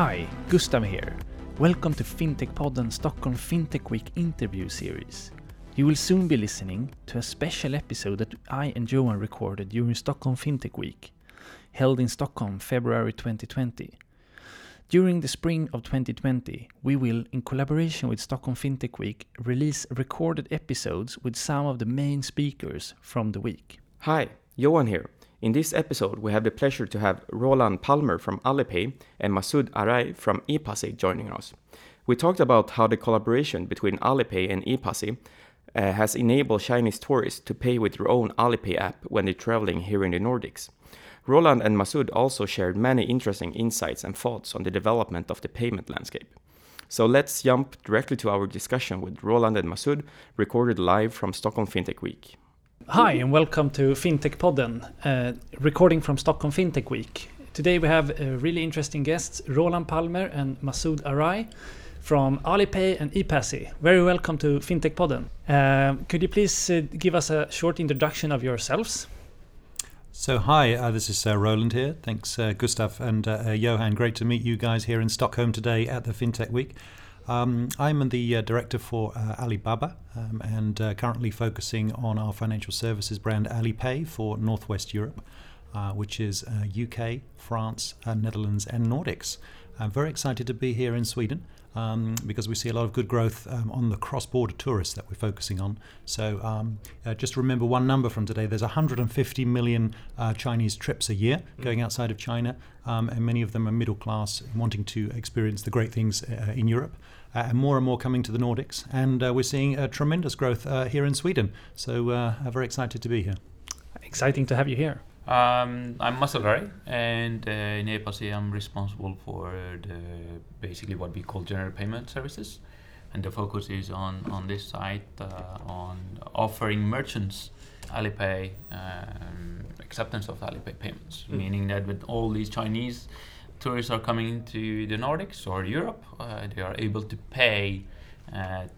Hi, Gustav here. Welcome to Fintech Podden Stockholm Fintech Week interview series. You will soon be listening to a special episode that I and Johan recorded during Stockholm Fintech Week, held in Stockholm February 2020. During the spring of 2020, we will, in collaboration with Stockholm Fintech Week, release recorded episodes with some of the main speakers from the week. Hi, Johan here. In this episode, we have the pleasure to have Roland Palmer from Alipay and Masoud Arai from ePassi joining us. We talked about how the collaboration between Alipay and ePassi uh, has enabled Chinese tourists to pay with their own Alipay app when they're traveling here in the Nordics. Roland and Masoud also shared many interesting insights and thoughts on the development of the payment landscape. So let's jump directly to our discussion with Roland and Masoud, recorded live from Stockholm Fintech Week. Hi, and welcome to Fintech Podden, uh, recording from Stockholm Fintech Week. Today we have uh, really interesting guests, Roland Palmer and Masood Arai from Alipay and ePassi. Very welcome to Fintech Podden. Uh, could you please uh, give us a short introduction of yourselves? So, hi, uh, this is uh, Roland here. Thanks, Gustav and Johan. Great to meet you guys here in Stockholm today at the FinTech Week. Um, I'm the uh, director for Alibaba um, and currently focusing on our financial services brand Alipay for Northwest Europe, which is UK, France, Netherlands, and Nordics. I'm very excited to be here in Sweden um, because we see a lot of good growth um, on the cross-border tourists that we're focusing on. So um, uh, just remember one number from today: there's 150 million uh, Chinese trips a year mm. going outside of China, um, and many of them are middle class, wanting to experience the great things uh, in Europe. Uh, and more and more coming to the Nordics, and uh, we're seeing a tremendous growth uh, here in Sweden. So, I'm very excited to be here. Exciting to have you here. Um, I'm Masoud Arai, and uh, in ePassi I'm responsible for the basically what we call general payment services, and the focus is on on this side uh, on offering merchants Alipay um, acceptance of Alipay payments, mm. meaning that with all these Chinese tourists are coming into the Nordics or Europe, uh, they are able to pay at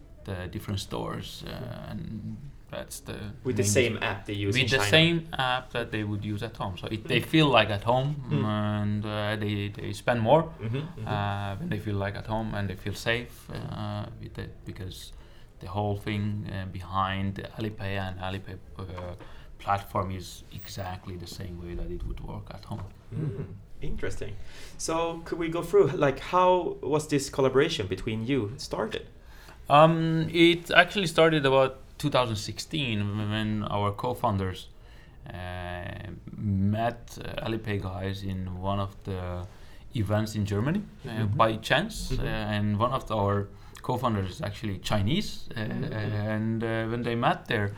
different stores uh, and that's the with the same app they use with the same app that they would use at home. So it, they feel like at home mm. and uh, they, they spend more mm-hmm, mm-hmm. Uh, when they feel like at home and they feel safe uh, with it because the whole thing uh, behind Alipay and Alipay uh, platform is exactly the same way that it would work at home. Mm. Interesting. So could we go through like how was this collaboration between you started? Um, it actually started about 2016 when our co-founders uh, met uh, Alipay guys in one of the events in Germany uh, mm-hmm. by chance, mm-hmm. and one of our co-founders is actually Chinese, mm-hmm. and when they met there,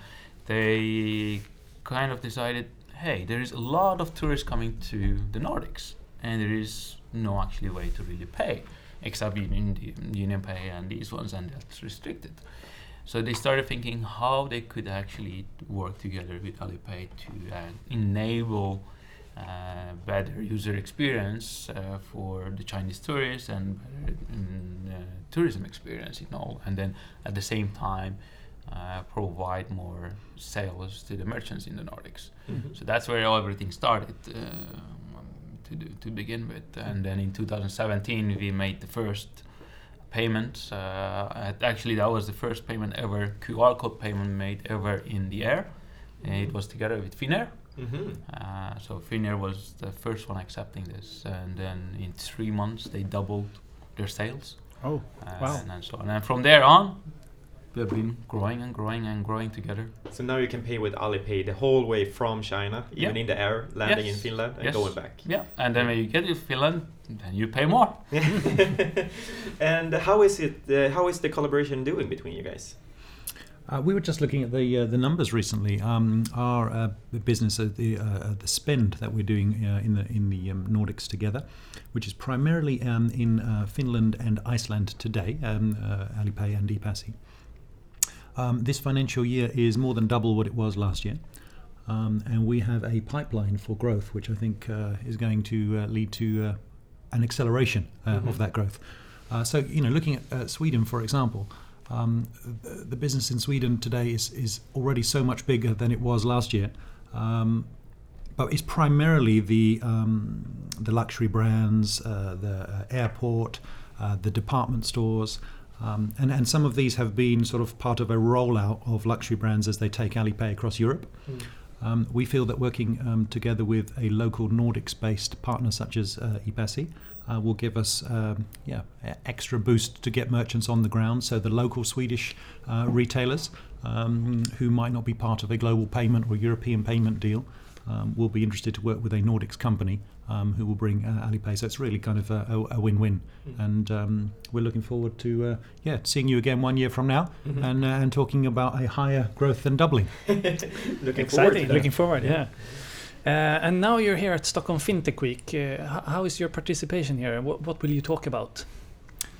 they kind of decided, hey, there is a lot of tourists coming to the Nordics, and there is no actually way to really pay, except in Union Pay and these ones, and that's restricted. So they started thinking how they could actually work together with Alipay to uh, enable uh, better user experience uh, for the Chinese tourists and better um, tourism experience in all, and then at the same time uh, provide more sales to the merchants in the Nordics. Mm-hmm. So that's where everything started uh, to do, to begin with, and then in 2017 we made the first payment. Uh, actually, that was the first payment ever, QR code payment made ever in the air. Mm-hmm. It was together with Finnair. Mm-hmm. Uh, so Finnair was the first one accepting this, and then in three months they doubled their sales. Oh, uh, wow! And, and so on. And from there on, we've been growing and growing and growing together. So now you can pay with Alipay the whole way from China, even in the air, landing yes. in Finland and yes. going back. Yeah, and then when you get to Finland, then you pay more. and how is it? Uh, how is the collaboration doing between you guys? Uh, we were just looking at the uh, the numbers recently. Um, our uh, business, uh, the uh, the spend that we're doing uh, in the in the um, Nordics together, which is primarily um, in Finland and Iceland today, um, Alipay and ePassi. Um, this financial year is more than double what it was last year. Um, and we have a pipeline for growth, which I think uh, is going to uh, lead to uh, an acceleration uh, mm-hmm. of that growth. Uh, so, you know, looking at Sweden, for example, um, the, the, business in Sweden today is, is already so much bigger than it was last year. Um, but it's primarily the um, the luxury brands, uh, the uh, airport, uh, the department stores. Um, and, and some of these have been sort of part of a rollout of luxury brands as they take Alipay across Europe. Um, we feel that working um, together with a local Nordics based partner such as uh, uh, will give us um, yeah, extra boost to get merchants on the ground. So the local Swedish uh, retailers um, who might not be part of a global payment or European payment deal um, will be interested to work with a Nordics company um, who will bring uh, Alipay. So it's really kind of a, a, a win-win, and um, we're looking forward to uh, yeah seeing you again one year from now and uh, and talking about a higher growth than doubling. Looking forward Exciting. to. Looking forward, yeah. Uh, and now you're here at Stockholm FinTech Week. Uh, how is your participation here? What, what will you talk about?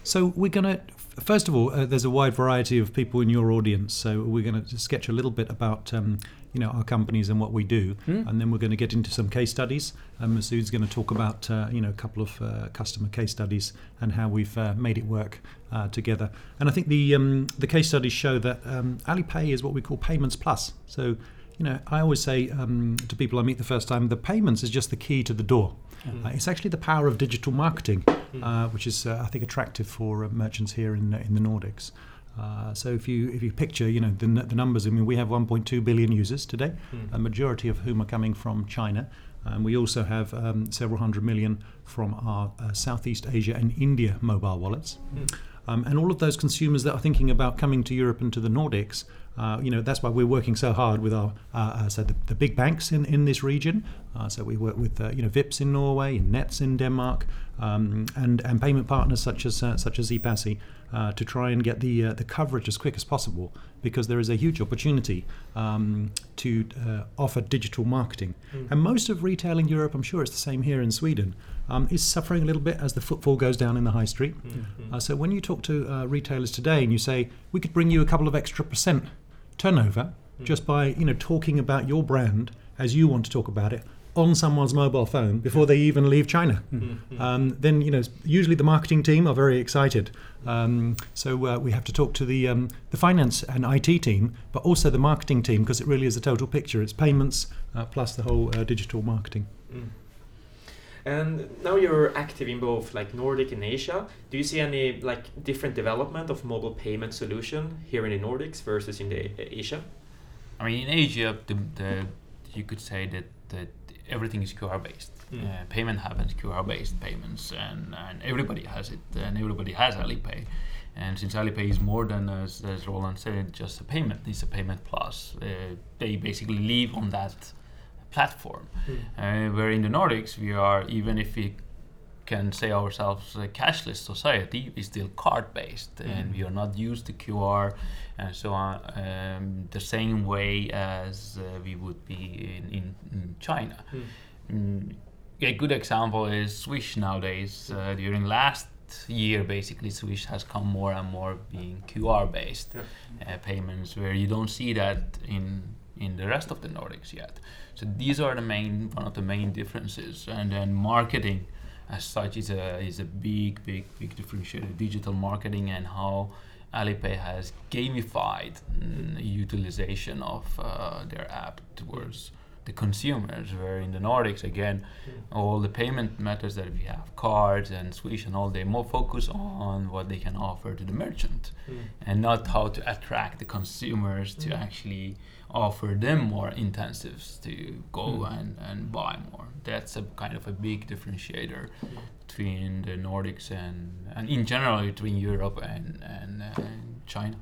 So we're going to, first of all, uh, there's a wide variety of people in your audience. So we're going to sketch a little bit about, um, you know, our companies and what we do, Hmm? and then we're going to get into some case studies. And Masood's going to talk about, uh, you know, a couple of uh, customer case studies and how we've uh, made it work uh, together. And I think the um, the case studies show that um, Alipay is what we call payments plus. So. You know, I always say um, to people I meet the first time, the payments is just the key to the door. Uh, it's actually the power of digital marketing, uh, which is, uh, I think, attractive for uh, merchants here in uh, in the Nordics. Uh, so if you if you picture, you know, the, the numbers. I mean, we have 1.2 billion users today, a majority of whom are coming from China, and we also have um, several hundred million from our uh, Southeast Asia and India mobile wallets. Um, and all of those consumers that are thinking about coming to Europe and to the Nordics, uh, you know, that's why we're working so hard with our, uh, uh, so the, the big banks in, in this region. Uh, so we work with, uh, you know, Vipps in Norway, and Nets in Denmark, um, and, and payment partners such as, uh, such as ePassi uh, to try and get the, uh, the coverage as quick as possible because there is a huge opportunity um, to uh, offer digital marketing. And most of retail in Europe, I'm sure it's the same here in Sweden, um, is suffering a little bit as the footfall goes down in the high street. Uh, so when you talk to uh, retailers today and you say, we could bring you a couple of extra percent turnover just by you know talking about your brand as you want to talk about it on someone's mobile phone before they even leave China, um, then you know usually the marketing team are very excited. Um, so uh, we have to talk to the um, the finance and IT team, but also the marketing team because it really is a total picture. It's payments uh, plus the whole uh, digital marketing. And now you're active in both like Nordic and Asia. Do you see any like different development of mobile payment solution here in the Nordics versus in the Asia? I mean, in Asia, the, the you could say that that everything is QR based. Mm. Uh, payment happens QR based payments, and, and everybody has it, and everybody has Alipay. And since Alipay is more than, as, as Roland said, just a payment, it's a payment plus. Uh, they basically live on that platform. Uh, where in the Nordics, we are, even if we can say ourselves a cashless society, we still card based and we are not used to QR and so on um, the same way as uh, we would be in, in, in China. Mm, a good example is Swish nowadays. Uh, during last year, basically, Swish has come more and more being QR based uh, payments, where you don't see that in in the rest of the Nordics yet. So these are the main one of the main differences, and then marketing as such is a is a big big big differentiator. Digital marketing and how Alipay has gamified mm, utilization of uh, their app towards the consumers. Where in the Nordics, again, hmm. all the payment methods that we have, cards and Swish and all, they more focus on what they can offer to the merchant hmm. and not how to attract the consumers to hmm. actually offer them more intensives to go and, and buy more. That's a kind of a big differentiator between the Nordics and, and in general between Europe and, and, uh, China.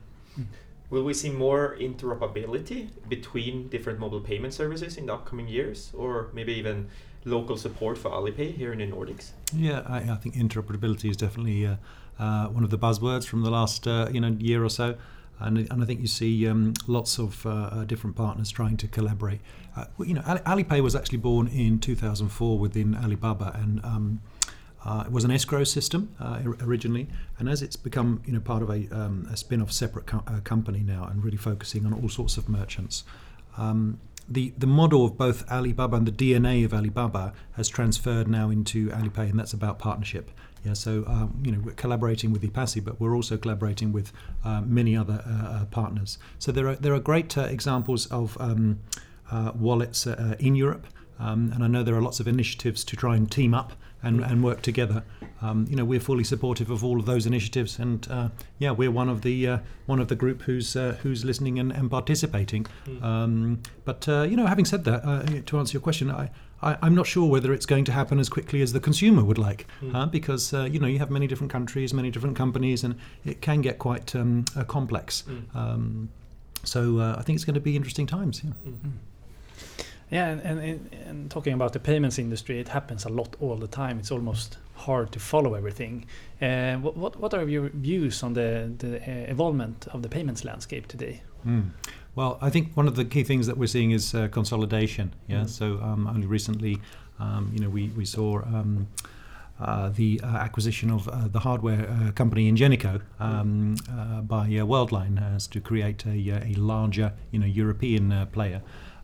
Will we see more interoperability between different mobile payment services in the upcoming years, or maybe even local support for Alipay here in the Nordics? Yeah, I, I think interoperability is definitely uh, uh, one of the buzzwords from the last uh, you know year or so, and, and I think you see um, lots of uh, uh, different partners trying to collaborate. Uh, you know, Alipay was actually born in 2004 within Alibaba, and um, uh, it was an escrow system uh, originally, and as it's become you know part of a, um, a spin-off separate co- uh, company now, and really focusing on all sorts of merchants. Um, the, the model of both Alibaba and the DNA of Alibaba has transferred now into Alipay, and that's about partnership. Yeah, so um, you know we're collaborating with ePassi, but we're also collaborating with uh, many other uh, uh, partners. So there are there are great examples of um, wallets in Europe. Um, and I know there are lots of initiatives to try and team up and, and work together. Um, you know, we're fully supportive of all of those initiatives, and uh, yeah, we're one of the uh, one of the group who's uh, who's listening and, and participating. Um, but uh, you know, having said that, uh, to answer your question, I, I, am not sure whether it's going to happen as quickly as the consumer would like, uh, because you know you have many different countries, many different companies, and it can get quite um, complex. Um, so I think it's going to be interesting times. Yeah. Mm-hmm. Yeah, and, and, and, talking about the payments industry, it happens a lot all the time. It's almost hard to follow everything. Uh, what, what are your views on the, the uh, evolvement of the payments landscape today? Mm. Well, I think one of the key things that we're seeing is uh, consolidation. Yeah, mm. so um, only recently, um, you know, we we saw. Um, uh, the uh, acquisition of uh, the hardware uh, company Ingenico um, uh, by Worldline as to create a, a larger, you know, European player.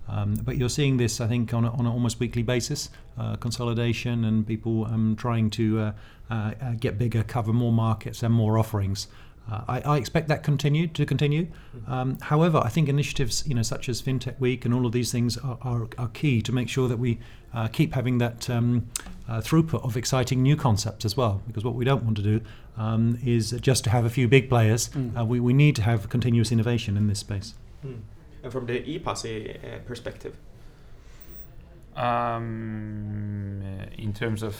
Um, but you're seeing this, I think, on, a, on an almost weekly basis uh, consolidation and people um, trying to uh, uh, uh get bigger, cover more markets and more offerings. Uh, I, I, expect that continue to continue. Um, however, I think initiatives, you know, such as FinTech Week and all of these things are, are, are key to make sure that we uh, keep having that um, throughput of exciting new concepts as well. Because what we don't want to do um, is just to have a few big players. Mm. we, we need to have continuous innovation in this space. Mm from the ePassi uh, perspective? Um, in terms of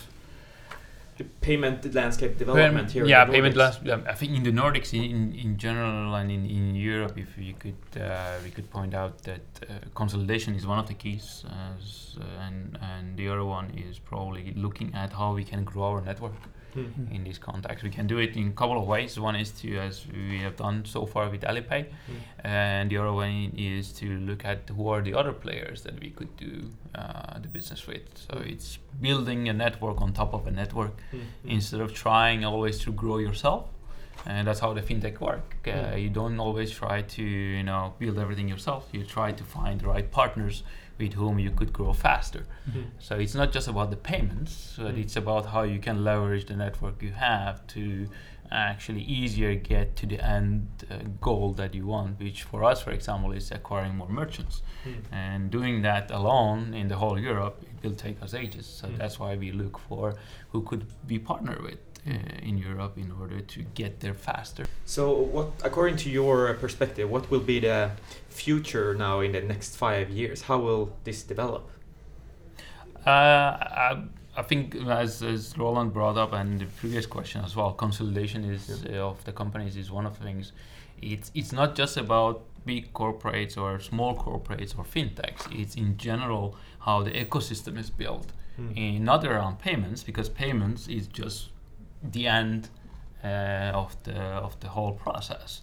the payment landscape development here. Yeah, payment landscape. I think in the Nordics, in, in general, and in, in Europe, if you could, uh, we could point out that uh, consolidation is one of the keys, uh, and and the other one is probably looking at how we can grow our network mm-hmm. in this context. We can do it in a couple of ways. One is to, as we have done so far with Alipay, mm-hmm. and the other one is to look at who are the other players that we could do uh, the business with. So mm-hmm. it's building a network on top of a network mm-hmm. instead of trying always to grow yourself and that's how the fintech work. Uh, mm. You don't always try to you know build everything yourself. You try to find the right partners with whom you could grow faster. Mm-hmm. So it's not just about the payments, but mm-hmm. it's about how you can leverage the network you have to actually easier get to the end uh, goal that you want, which for us, for example, is acquiring more merchants. Mm-hmm. And doing that alone in the whole Europe, it will take us ages. So mm. that's why we look for who could be partner with. Uh, in Europe, in order to get there faster. So, what, according to your perspective, what will be the future now in the next five years? How will this develop? Uh, I, I, think, as, as Roland brought up, and the previous question as well, consolidation is yeah. uh, of the companies is one of the things. It's it's not just about big corporates or small corporates or fintechs. It's in general how the ecosystem is built, mm. and not around payments because payments is just the end uh, of the of the whole process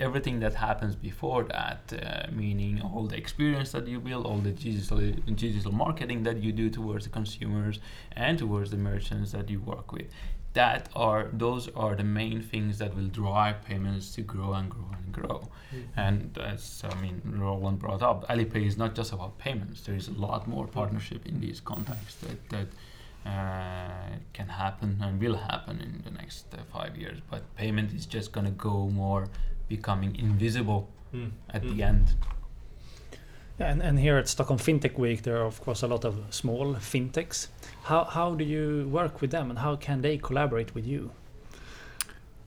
everything that happens before that, uh, meaning all the experience that you build, all the digital digital marketing that you do towards the consumers and towards the merchants that you work with. That are those are the main things that will drive payments to grow and grow and grow. Mm-hmm. And as I mean, Roland brought up, Alipay is not just about payments. There is a lot more partnership in these contexts that that. Uh, can happen and will happen in the next uh, five years. But payment is just going to go more becoming invisible mm. at mm. the end. Yeah, and, and here at Stockholm FinTech Week, there are of course a lot of small fintechs. How, how do you work with them and how can they collaborate with you?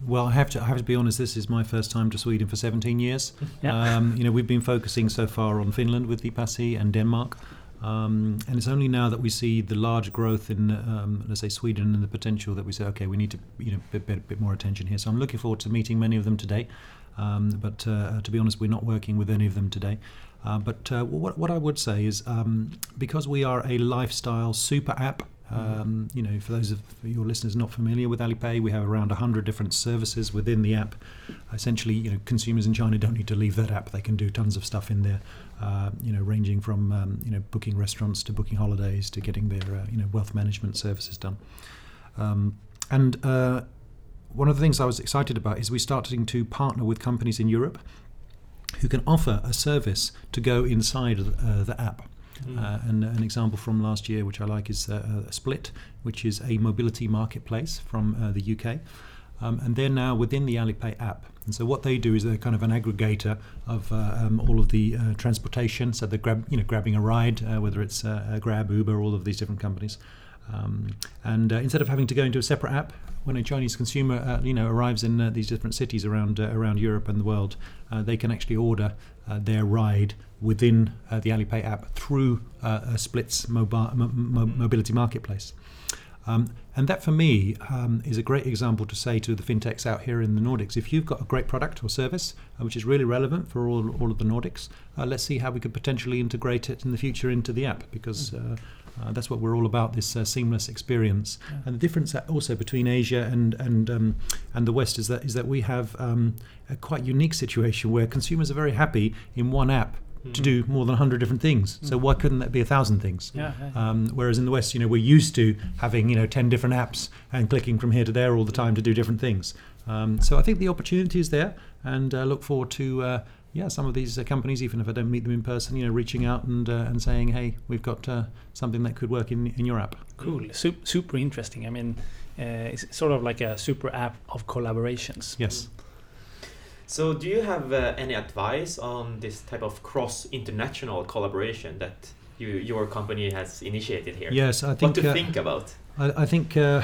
Well, I have to I have to be honest. This is my first time to Sweden for 17 years. Yeah. Um, you know, we've been focusing so far on Finland with ePassi and Denmark, um, and it's only now that we see the large growth in, um, let's say, Sweden and the potential that we say, okay, we need to, you know, bit, bit, bit more attention here. So I'm looking forward to meeting many of them today. Um, but uh, to be honest, we're not working with any of them today. Uh, but uh, what, what I would say is um, because we are a lifestyle super app, um, you know, for those of your listeners not familiar with Alipay, we have around 100 different services within the app. Essentially, you know, consumers in China don't need to leave that app; they can do tons of stuff in there. Uh, you know, ranging from um, you know booking restaurants to booking holidays to getting their uh, you know wealth management services done. Um, and uh, one of the things I was excited about is we starting to partner with companies in Europe who can offer a service to go inside uh, the app. Mm. Uh, and an example from last year, which I like, is uh, Splyt, which is a mobility marketplace from uh, the UK. um, and they're now within the Alipay app. And so what they do is they're kind of an aggregator of uh, um, all of the uh, transportation. So they're grab, you know, grabbing a ride, uh, whether it's uh, Grab, Uber, all of these different companies. Um, and uh, instead of having to go into a separate app, when a Chinese consumer, uh, you know, arrives in uh, these different cities around uh, around Europe and the world, uh, they can actually order uh, their ride within the Alipay app through a Splyt's mobile, mo- mobility marketplace. Um, and that for me um, is a great example to say to the fintechs out here in the Nordics if you've got a great product or service uh, which is really relevant for all, all of the Nordics, uh, let's see how we could potentially integrate it in the future into the app because uh, uh, that's what we're all about this uh, seamless experience. Yeah. And the difference also between Asia and and um, and the West is that is that we have um, a quite unique situation where consumers are very happy in one app to do more than 100 different things. So why couldn't that be a thousand things? Yeah, um, whereas in the West, you know, we're used to having you know 10 different apps and clicking from here to there all the time to do different things. Um, so I think the opportunity is there, and uh, look forward to. Uh, yeah, some of these uh, companies, even if I don't meet them in person, you know, reaching out and uh, and saying, "Hey, we've got uh, something that could work in in your app." Cool, super, super interesting. I mean, uh, it's sort of like a super app of collaborations. Yes. So, do you have uh, any advice on this type of cross international collaboration that you, your company has initiated here? Yes, I think. What to uh, think about? I, I think. Uh,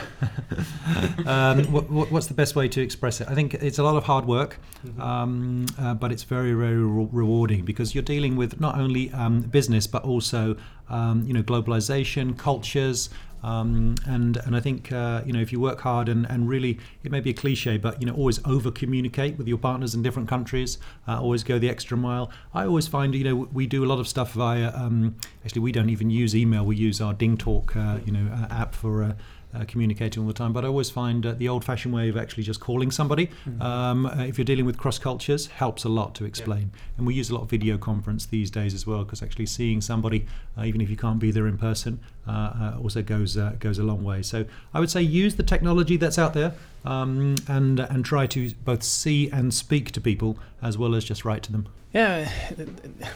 um, what, what's the best way to express it? I think it's a lot of hard work, mm-hmm. um, uh, but it's very, very re- rewarding because you're dealing with not only um, business but also, um, you know, globalization, cultures. Um, and and I think uh, you know if you work hard and, and really it may be a cliche, but you know always over communicate with your partners in different countries. Uh, always go the extra mile. I always find you know we do a lot of stuff via. Um, actually, we don't even use email. We use our DingTalk uh, you know uh, app for uh, uh, communicating all the time. But I always find uh, the old-fashioned way of actually just calling somebody, mm-hmm. um, uh, if you're dealing with cross cultures, helps a lot to explain. Yeah. And we use a lot of video conference these days as well, because actually seeing somebody, uh, even if you can't be there in person, uh, uh, also goes goes a long way. So I would say use the technology that's out there. Um, and and try to both see and speak to people as well as just write to them. Yeah,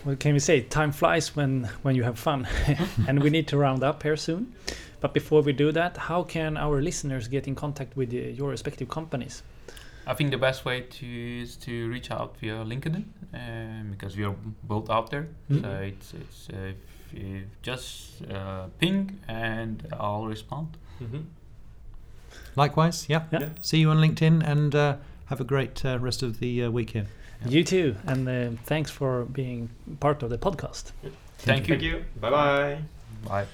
what can we say? Time flies when when you have fun, and we need to round up here soon. But before we do that, how can our listeners get in contact with uh, your respective companies? I think the best way to is to reach out via LinkedIn um, because we are both out there. Mm -hmm. So it's it's uh, if, if just uh, ping and I'll respond. Mm -hmm. Likewise, yeah. yeah. See you on LinkedIn and uh, have a great uh, rest of the uh, week here. Yeah. You too, and thanks for being part of the podcast. Thank, Thank you. you. Bye bye. Bye.